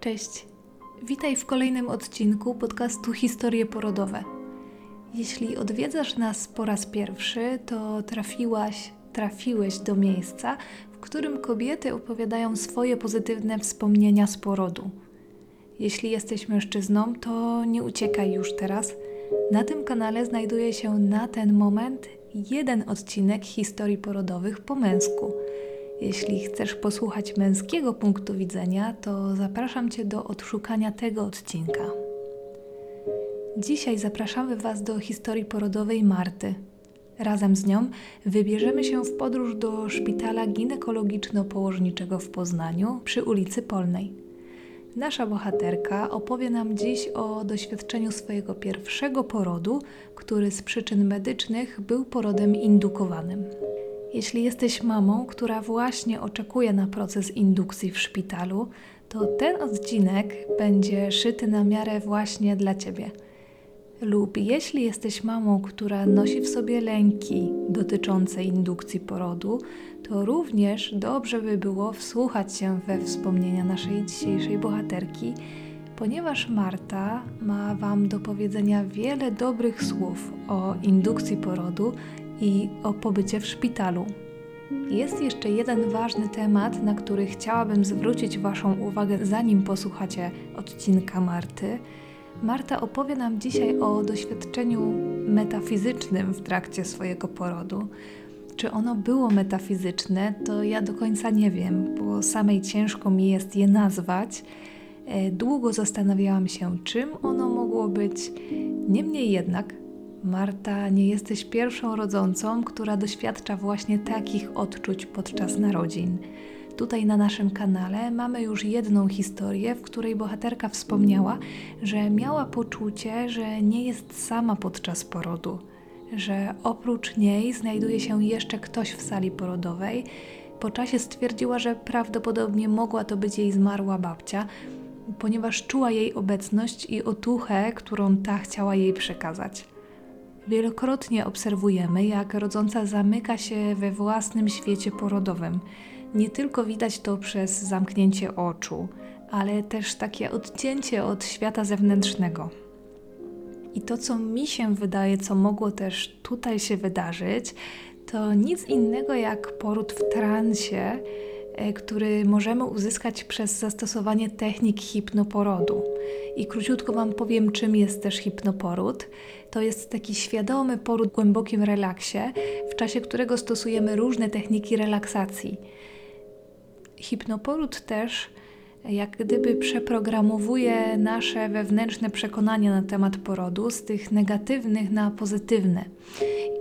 Cześć. Witaj w kolejnym odcinku podcastu Historie Porodowe. Jeśli odwiedzasz nas po raz pierwszy, to trafiłaś, trafiłeś do miejsca, w którym kobiety opowiadają swoje pozytywne wspomnienia z porodu. Jeśli jesteś mężczyzną, to nie uciekaj już teraz. Na tym kanale znajduje się na ten moment jeden odcinek historii porodowych po męsku – jeśli chcesz posłuchać męskiego punktu widzenia, to zapraszam Cię do odszukania tego odcinka. Dzisiaj zapraszamy Was do historii porodowej Marty. Razem z nią wybierzemy się w podróż do szpitala ginekologiczno-położniczego w Poznaniu przy ulicy Polnej. Nasza bohaterka opowie nam dziś o doświadczeniu swojego pierwszego porodu, który z przyczyn medycznych był porodem indukowanym. Jeśli jesteś mamą, która właśnie oczekuje na proces indukcji w szpitalu, to ten odcinek będzie szyty na miarę właśnie dla Ciebie. Lub jeśli jesteś mamą, która nosi w sobie lęki dotyczące indukcji porodu, to również dobrze by było wsłuchać się we wspomnienia naszej dzisiejszej bohaterki, ponieważ Marta ma Wam do powiedzenia wiele dobrych słów o indukcji porodu i o pobycie w szpitalu. Jest jeszcze jeden ważny temat, na który chciałabym zwrócić Waszą uwagę, zanim posłuchacie odcinka Marty. Marta opowie nam dzisiaj o doświadczeniu metafizycznym w trakcie swojego porodu. Czy ono było metafizyczne, to ja do końca nie wiem, bo samej ciężko mi jest je nazwać. E, długo zastanawiałam się, czym ono mogło być. Niemniej jednak Marta, nie jesteś pierwszą rodzącą, która doświadcza właśnie takich odczuć podczas narodzin. Tutaj na naszym kanale mamy już jedną historię, w której bohaterka wspomniała, że miała poczucie, że nie jest sama podczas porodu, że oprócz niej znajduje się jeszcze ktoś w sali porodowej. Po czasie stwierdziła, że prawdopodobnie mogła to być jej zmarła babcia, ponieważ czuła jej obecność i otuchę, którą ta chciała jej przekazać. Wielokrotnie obserwujemy, jak rodząca zamyka się we własnym świecie porodowym. Nie tylko widać to przez zamknięcie oczu, ale też takie odcięcie od świata zewnętrznego. I to, co mi się wydaje, co mogło też tutaj się wydarzyć, to nic innego jak poród w transie, E, który możemy uzyskać przez zastosowanie technik hipnoporodu. I króciutko Wam powiem, czym jest też hipnoporód. To jest taki świadomy poród w głębokim relaksie, w czasie którego stosujemy różne techniki relaksacji. Hipnoporód też jak gdyby przeprogramowuje nasze wewnętrzne przekonania na temat porodu z tych negatywnych na pozytywne.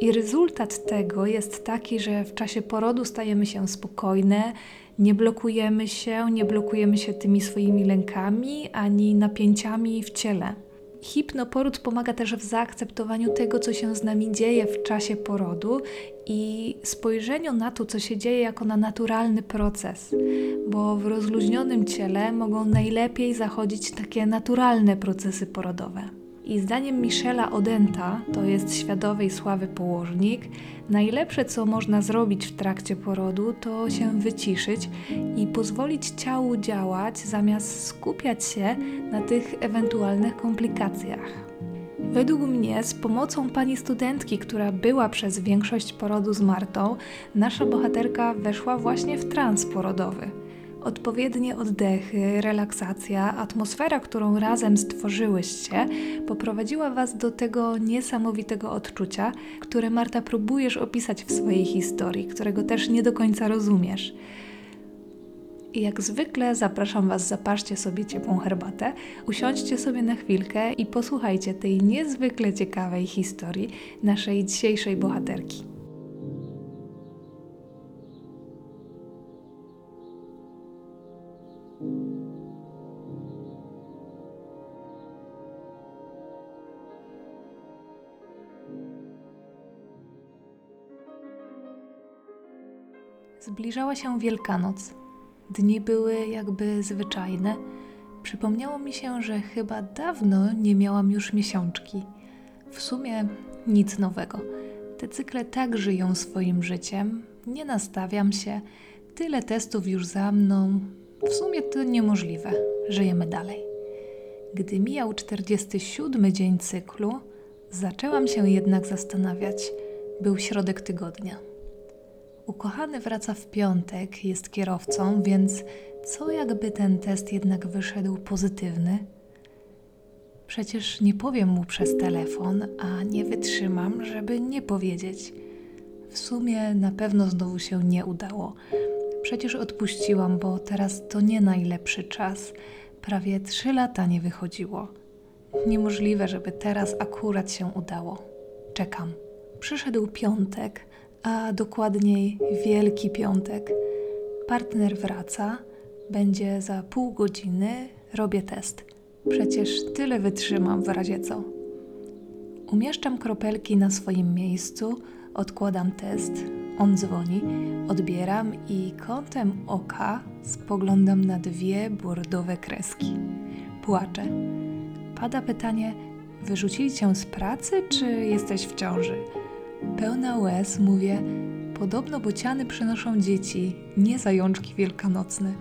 I rezultat tego jest taki, że w czasie porodu stajemy się spokojne, nie blokujemy się, nie blokujemy się tymi swoimi lękami ani napięciami w ciele. Hipnoporód pomaga też w zaakceptowaniu tego, co się z nami dzieje w czasie porodu i spojrzeniu na to, co się dzieje, jako na naturalny proces, bo w rozluźnionym ciele mogą najlepiej zachodzić takie naturalne procesy porodowe. I zdaniem Michela Odenta, to jest światowej sławy położnik, najlepsze co można zrobić w trakcie porodu to się wyciszyć i pozwolić ciału działać zamiast skupiać się na tych ewentualnych komplikacjach. Według mnie, z pomocą pani studentki, która była przez większość porodu z Martą, nasza bohaterka weszła właśnie w trans porodowy odpowiednie oddechy, relaksacja, atmosfera, którą razem stworzyłyście, poprowadziła Was do tego niesamowitego odczucia, które Marta próbujesz opisać w swojej historii, którego też nie do końca rozumiesz. I jak zwykle zapraszam Was, zaparzcie sobie ciepłą herbatę, usiądźcie sobie na chwilkę i posłuchajcie tej niezwykle ciekawej historii naszej dzisiejszej bohaterki. Zbliżała się Wielkanoc. Dni były jakby zwyczajne. Przypomniało mi się, że chyba dawno nie miałam już miesiączki. W sumie nic nowego. Te cykle tak żyją swoim życiem. Nie nastawiam się. Tyle testów już za mną. W sumie to niemożliwe. Żyjemy dalej. Gdy mijał 47 dzień cyklu, zaczęłam się jednak zastanawiać. Był środek tygodnia. Ukochany wraca w piątek, jest kierowcą, więc co jakby ten test jednak wyszedł pozytywny? Przecież nie powiem mu przez telefon, a nie wytrzymam, żeby nie powiedzieć. W sumie na pewno znowu się nie udało. Przecież odpuściłam, bo teraz to nie najlepszy czas. Prawie trzy lata nie wychodziło. Niemożliwe, żeby teraz akurat się udało. Czekam. Przyszedł piątek, a dokładniej Wielki Piątek. Partner wraca, będzie za pół godziny, robię test. Przecież tyle wytrzymam w razie co. Umieszczam kropelki na swoim miejscu, odkładam test, on dzwoni, odbieram i kątem oka spoglądam na dwie bordowe kreski. Płaczę. Pada pytanie: Wyrzucili cię z pracy, czy jesteś w ciąży? Pełna łez mówię: Podobno bociany przynoszą dzieci, nie zajączki wielkanocne.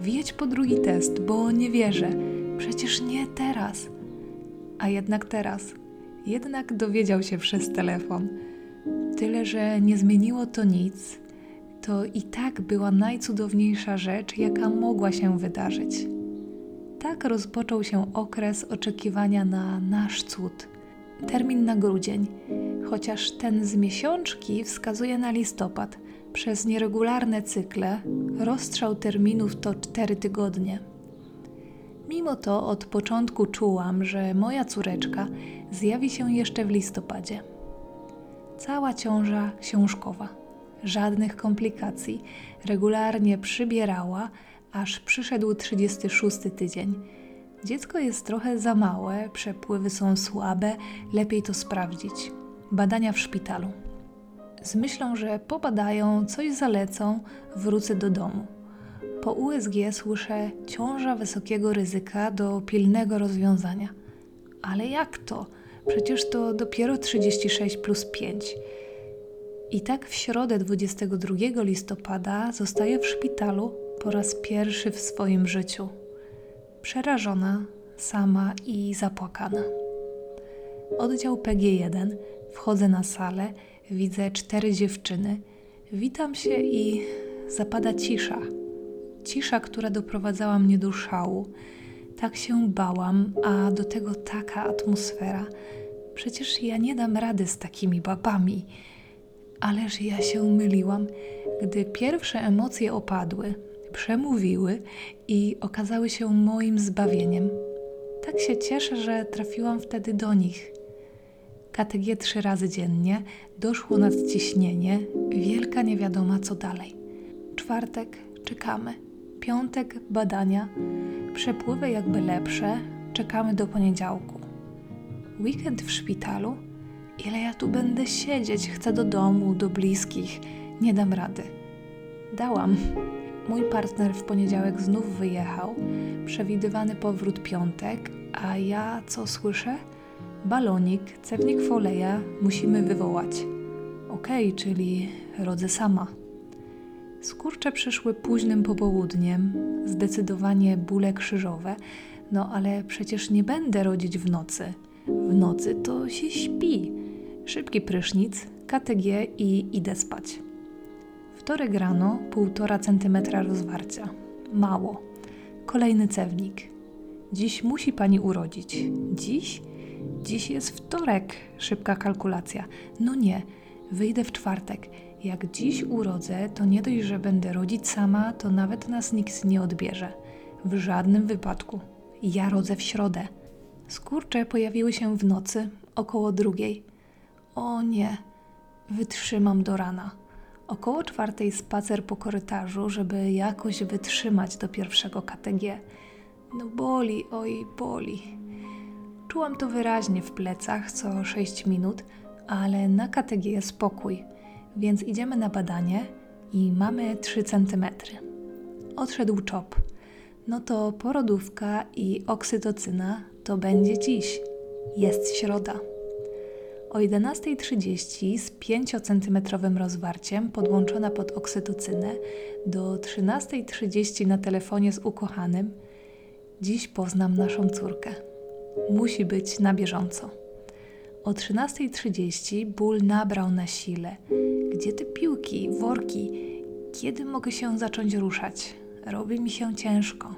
Wiedź po drugi test, bo nie wierzę. Przecież nie teraz. A jednak teraz. Jednak dowiedział się przez telefon. Tyle, że nie zmieniło to nic. To i tak była najcudowniejsza rzecz, jaka mogła się wydarzyć. Tak rozpoczął się okres oczekiwania na nasz cud. Termin na grudzień, chociaż ten z miesiączki wskazuje na listopad. Przez nieregularne cykle rozstrzał terminów to cztery tygodnie. Mimo to od początku czułam, że moja córeczka zjawi się jeszcze w listopadzie. Cała ciąża książkowa, żadnych komplikacji, regularnie przybierała, aż przyszedł 36 tydzień. Dziecko jest trochę za małe, przepływy są słabe, lepiej to sprawdzić. Badania w szpitalu. Z myślą, że pobadają, coś zalecą, wrócę do domu. Po USG słyszę ciąża wysokiego ryzyka do pilnego rozwiązania. Ale jak to? Przecież to dopiero 36 plus 5. I tak w środę 22 listopada zostaję w szpitalu po raz pierwszy w swoim życiu. Przerażona, sama i zapłakana. Oddział PG1. Wchodzę na salę, widzę cztery dziewczyny. Witam się i zapada cisza. Cisza, która doprowadzała mnie do szału. Tak się bałam, a do tego taka atmosfera. Przecież ja nie dam rady z takimi babami. Ależ ja się myliłam, gdy pierwsze emocje opadły, przemówiły i okazały się moim zbawieniem. Tak się cieszę, że trafiłam wtedy do nich. KTG trzy razy dziennie, doszło nadciśnienie, wielka niewiadoma co dalej. Czwartek czekamy, piątek badania, przepływy jakby lepsze, czekamy do poniedziałku. Weekend w szpitalu? Ile ja tu będę siedzieć? Chcę do domu, do bliskich. Nie dam rady. Dałam. Mój partner w poniedziałek znów wyjechał. Przewidywany powrót piątek, a ja co słyszę? Balonik, cewnik foleja musimy wywołać. Okej, okay, czyli rodzę sama. Skurcze przyszły późnym popołudniem, zdecydowanie bóle krzyżowe, no ale przecież nie będę rodzić w nocy. W nocy to się śpi. Szybki prysznic, KTG i idę spać. Wtorek rano, półtora centymetra rozwarcia. Mało. Kolejny cewnik. Dziś musi pani urodzić. Dziś? Dziś jest wtorek. Szybka kalkulacja. No nie, wyjdę w czwartek. Jak dziś urodzę, to nie dość, że będę rodzić sama, to nawet nas nikt nie odbierze. W żadnym wypadku. Ja rodzę w środę. Skurcze pojawiły się w nocy, około drugiej. O nie, wytrzymam do rana. Około czwartej spacer po korytarzu, żeby jakoś wytrzymać do pierwszego KTG. No boli, oj, boli. Czułam to wyraźnie w plecach co 6 minut, ale na KTG spokój, więc idziemy na badanie i mamy 3 cm. Odszedł czop. No to porodówka i oksytocyna to będzie dziś. Jest środa. O 11.30 z 5-centymetrowym rozwarciem podłączona pod oksytocynę do 13.30 na telefonie z ukochanym. Dziś poznam naszą córkę. Musi być na bieżąco. O 13.30 ból nabrał na sile. Gdzie te piłki, worki? Kiedy mogę się zacząć ruszać? Robi mi się ciężko.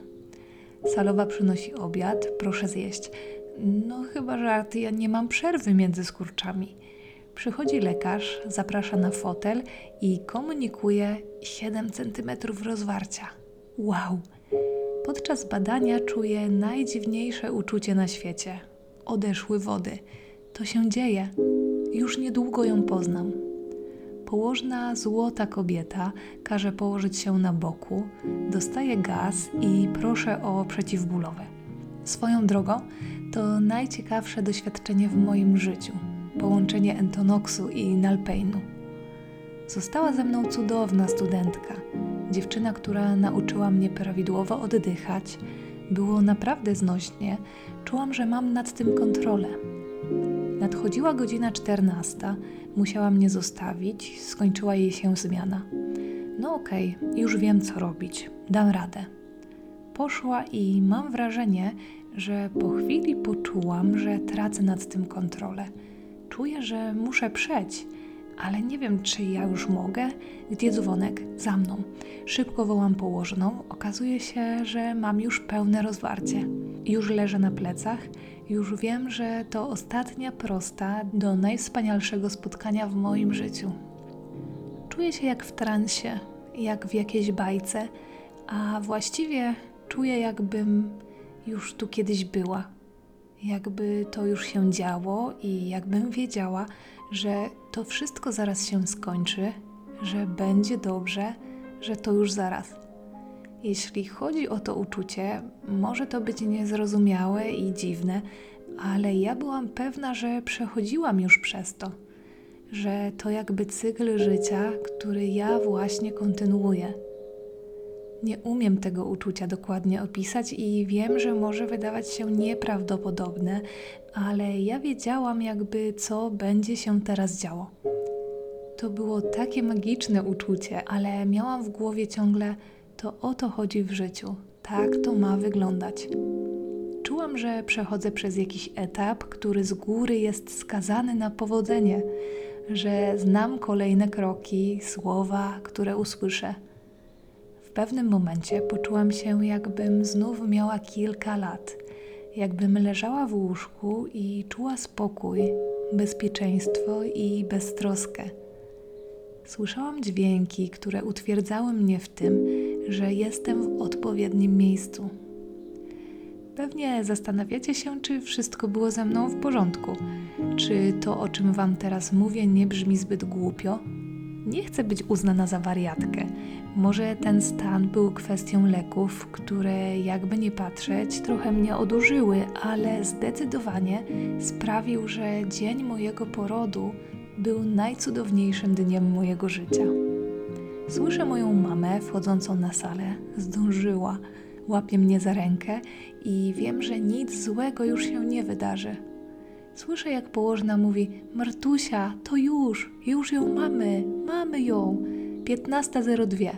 Salowa przynosi obiad, proszę zjeść. No chyba żarty, ja nie mam przerwy między skurczami. Przychodzi lekarz, zaprasza na fotel i komunikuje 7 cm rozwarcia. Wow! Podczas badania czuję najdziwniejsze uczucie na świecie. Odeszły wody. To się dzieje. Już niedługo ją poznam. Położna złota kobieta każe położyć się na boku, dostaje gaz i proszę o przeciwbólowe. Swoją drogą to najciekawsze doświadczenie w moim życiu połączenie entonoksu i nalpeinu. Została ze mną cudowna studentka, dziewczyna, która nauczyła mnie prawidłowo oddychać. Było naprawdę znośnie, czułam, że mam nad tym kontrolę. Nadchodziła godzina 14, musiała mnie zostawić, skończyła jej się zmiana. No okej, okay, już wiem co robić, dam radę. Poszła i mam wrażenie, że po chwili poczułam, że tracę nad tym kontrolę. Czuję, że muszę przeć, ale nie wiem, czy ja już mogę. Gdzie dzwonek? Za mną. Szybko wołam położną. Okazuje się, że mam już pełne rozwarcie. Już leżę na plecach. Już wiem, że to ostatnia prosta do najwspanialszego spotkania w moim życiu. Czuję się jak w transie, jak w jakiejś bajce, a właściwie czuję, jakbym już tu kiedyś była. Jakby to już się działo i jakbym wiedziała, że to wszystko zaraz się skończy, że będzie dobrze, że to już zaraz. Jeśli chodzi o to uczucie, może to być niezrozumiałe i dziwne, ale ja byłam pewna, że przechodziłam już przez to, że to jakby cykl życia, który ja właśnie kontynuuję. Nie umiem tego uczucia dokładnie opisać i wiem, że może wydawać się nieprawdopodobne, ale ja wiedziałam, jakby co będzie się teraz działo. To było takie magiczne uczucie, ale miałam w głowie ciągle to o to chodzi w życiu. Tak to ma wyglądać. Czułam, że przechodzę przez jakiś etap, który z góry jest skazany na powodzenie, że znam kolejne kroki, słowa, które usłyszę pewnym momencie poczułam się, jakbym znów miała kilka lat, jakbym leżała w łóżku i czuła spokój, bezpieczeństwo i beztroskę. Słyszałam dźwięki, które utwierdzały mnie w tym, że jestem w odpowiednim miejscu. Pewnie zastanawiacie się, czy wszystko było ze mną w porządku. Czy to, o czym Wam teraz mówię, nie brzmi zbyt głupio? Nie chcę być uznana za wariatkę. Może ten stan był kwestią leków, które jakby nie patrzeć, trochę mnie odurzyły, ale zdecydowanie sprawił, że dzień mojego porodu był najcudowniejszym dniem mojego życia. Słyszę moją mamę wchodzącą na salę, zdążyła, łapie mnie za rękę i wiem, że nic złego już się nie wydarzy. Słyszę, jak położna mówi: Martusia, to już, już ją mamy, mamy ją. 15.02.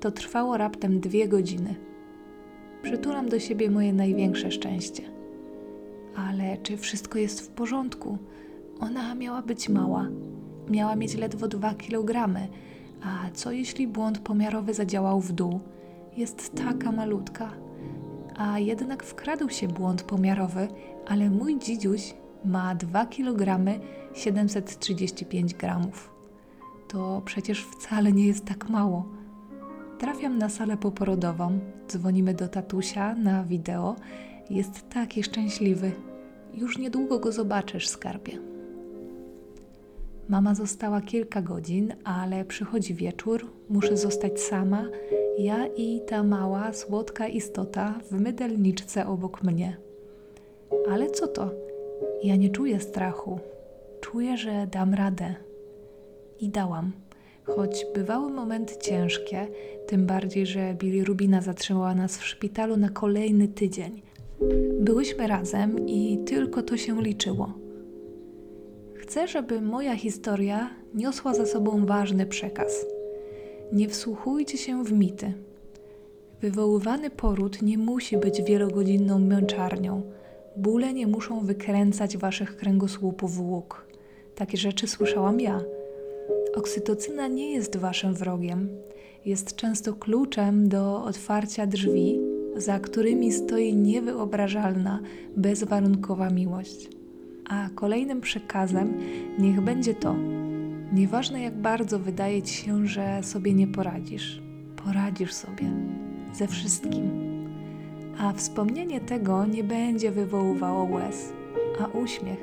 To trwało raptem dwie godziny. Przytulam do siebie moje największe szczęście. Ale czy wszystko jest w porządku? Ona miała być mała. Miała mieć ledwo dwa kilogramy. A co jeśli błąd pomiarowy zadziałał w dół? Jest taka malutka. A jednak wkradł się błąd pomiarowy, ale mój dzidziuś ma 2 kg 735 gramów. To przecież wcale nie jest tak mało. Trafiam na salę poporodową, dzwonimy do tatusia na wideo. Jest taki szczęśliwy. Już niedługo go zobaczysz, skarbie. Mama została kilka godzin, ale przychodzi wieczór, muszę zostać sama, ja i ta mała, słodka istota w mydelniczce obok mnie. Ale co to? Ja nie czuję strachu. Czuję, że dam radę. I dałam. Choć bywały momenty ciężkie, tym bardziej, że Billy Rubina zatrzymała nas w szpitalu na kolejny tydzień. Byłyśmy razem i tylko to się liczyło. Chcę, żeby moja historia niosła za sobą ważny przekaz. Nie wsłuchujcie się w mity. Wywoływany poród nie musi być wielogodzinną męczarnią. Bóle nie muszą wykręcać waszych kręgosłupów łuk. Takie rzeczy słyszałam ja. Oksytocyna nie jest waszym wrogiem. Jest często kluczem do otwarcia drzwi, za którymi stoi niewyobrażalna, bezwarunkowa miłość. A kolejnym przekazem niech będzie to: nieważne jak bardzo wydaje ci się, że sobie nie poradzisz, poradzisz sobie ze wszystkim. A wspomnienie tego nie będzie wywoływało łez, a uśmiech.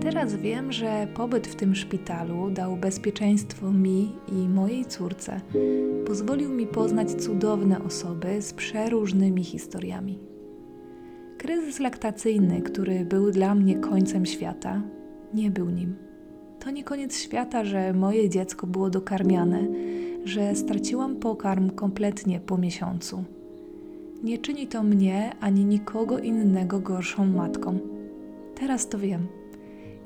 Teraz wiem, że pobyt w tym szpitalu dał bezpieczeństwo mi i mojej córce. Pozwolił mi poznać cudowne osoby z przeróżnymi historiami. Kryzys laktacyjny, który był dla mnie końcem świata, nie był nim. To nie koniec świata, że moje dziecko było dokarmiane, że straciłam pokarm kompletnie po miesiącu. Nie czyni to mnie ani nikogo innego gorszą matką. Teraz to wiem.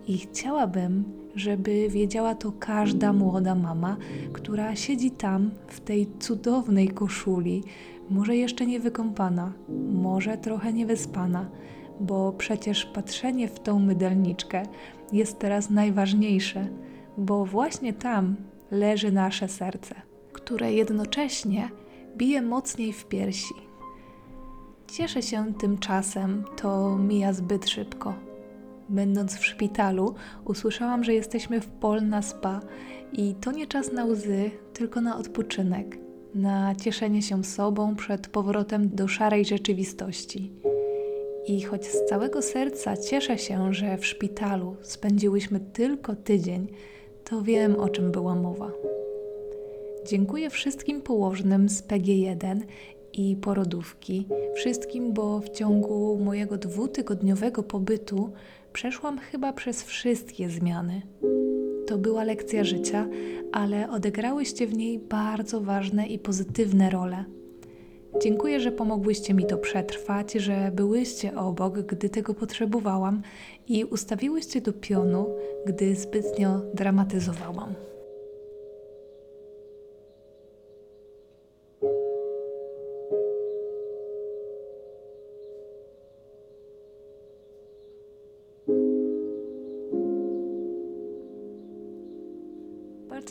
I chciałabym, żeby wiedziała to każda młoda mama, która siedzi tam w tej cudownej koszuli, może jeszcze nie wykąpana, może trochę niewyspana, bo przecież patrzenie w tą mydelniczkę jest teraz najważniejsze, bo właśnie tam leży nasze serce, które jednocześnie bije mocniej w piersi. Cieszę się tymczasem, to mija zbyt szybko. Będąc w szpitalu, usłyszałam, że jesteśmy w Polna Spa i to nie czas na łzy, tylko na odpoczynek, na cieszenie się sobą przed powrotem do szarej rzeczywistości. I choć z całego serca cieszę się, że w szpitalu spędziłyśmy tylko tydzień, to wiem o czym była mowa. Dziękuję wszystkim położnym z PG1 i porodówki, wszystkim, bo w ciągu mojego dwutygodniowego pobytu przeszłam chyba przez wszystkie zmiany. To była lekcja życia, ale odegrałyście w niej bardzo ważne i pozytywne role. Dziękuję, że pomogłyście mi to przetrwać, że byłyście obok, gdy tego potrzebowałam i ustawiłyście do pionu, gdy zbytnio dramatyzowałam.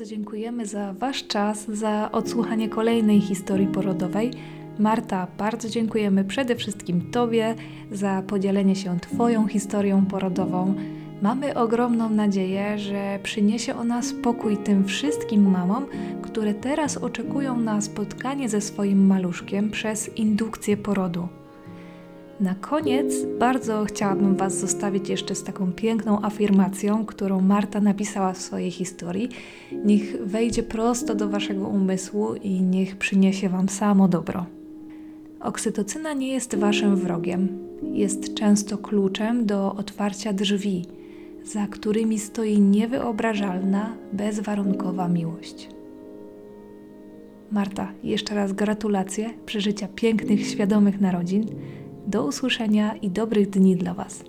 Bardzo dziękujemy za Wasz czas, za odsłuchanie kolejnej historii porodowej. Marta, bardzo dziękujemy przede wszystkim Tobie za podzielenie się Twoją historią porodową. Mamy ogromną nadzieję, że przyniesie ona spokój tym wszystkim mamom, które teraz oczekują na spotkanie ze swoim maluszkiem przez indukcję porodu. Na koniec bardzo chciałabym Was zostawić jeszcze z taką piękną afirmacją, którą Marta napisała w swojej historii. Niech wejdzie prosto do Waszego umysłu i niech przyniesie Wam samo dobro. Oksytocyna nie jest Waszym wrogiem. Jest często kluczem do otwarcia drzwi, za którymi stoi niewyobrażalna, bezwarunkowa miłość. Marta, jeszcze raz gratulacje przeżycia pięknych, świadomych narodzin. Do usłyszenia i dobrych dni dla Was.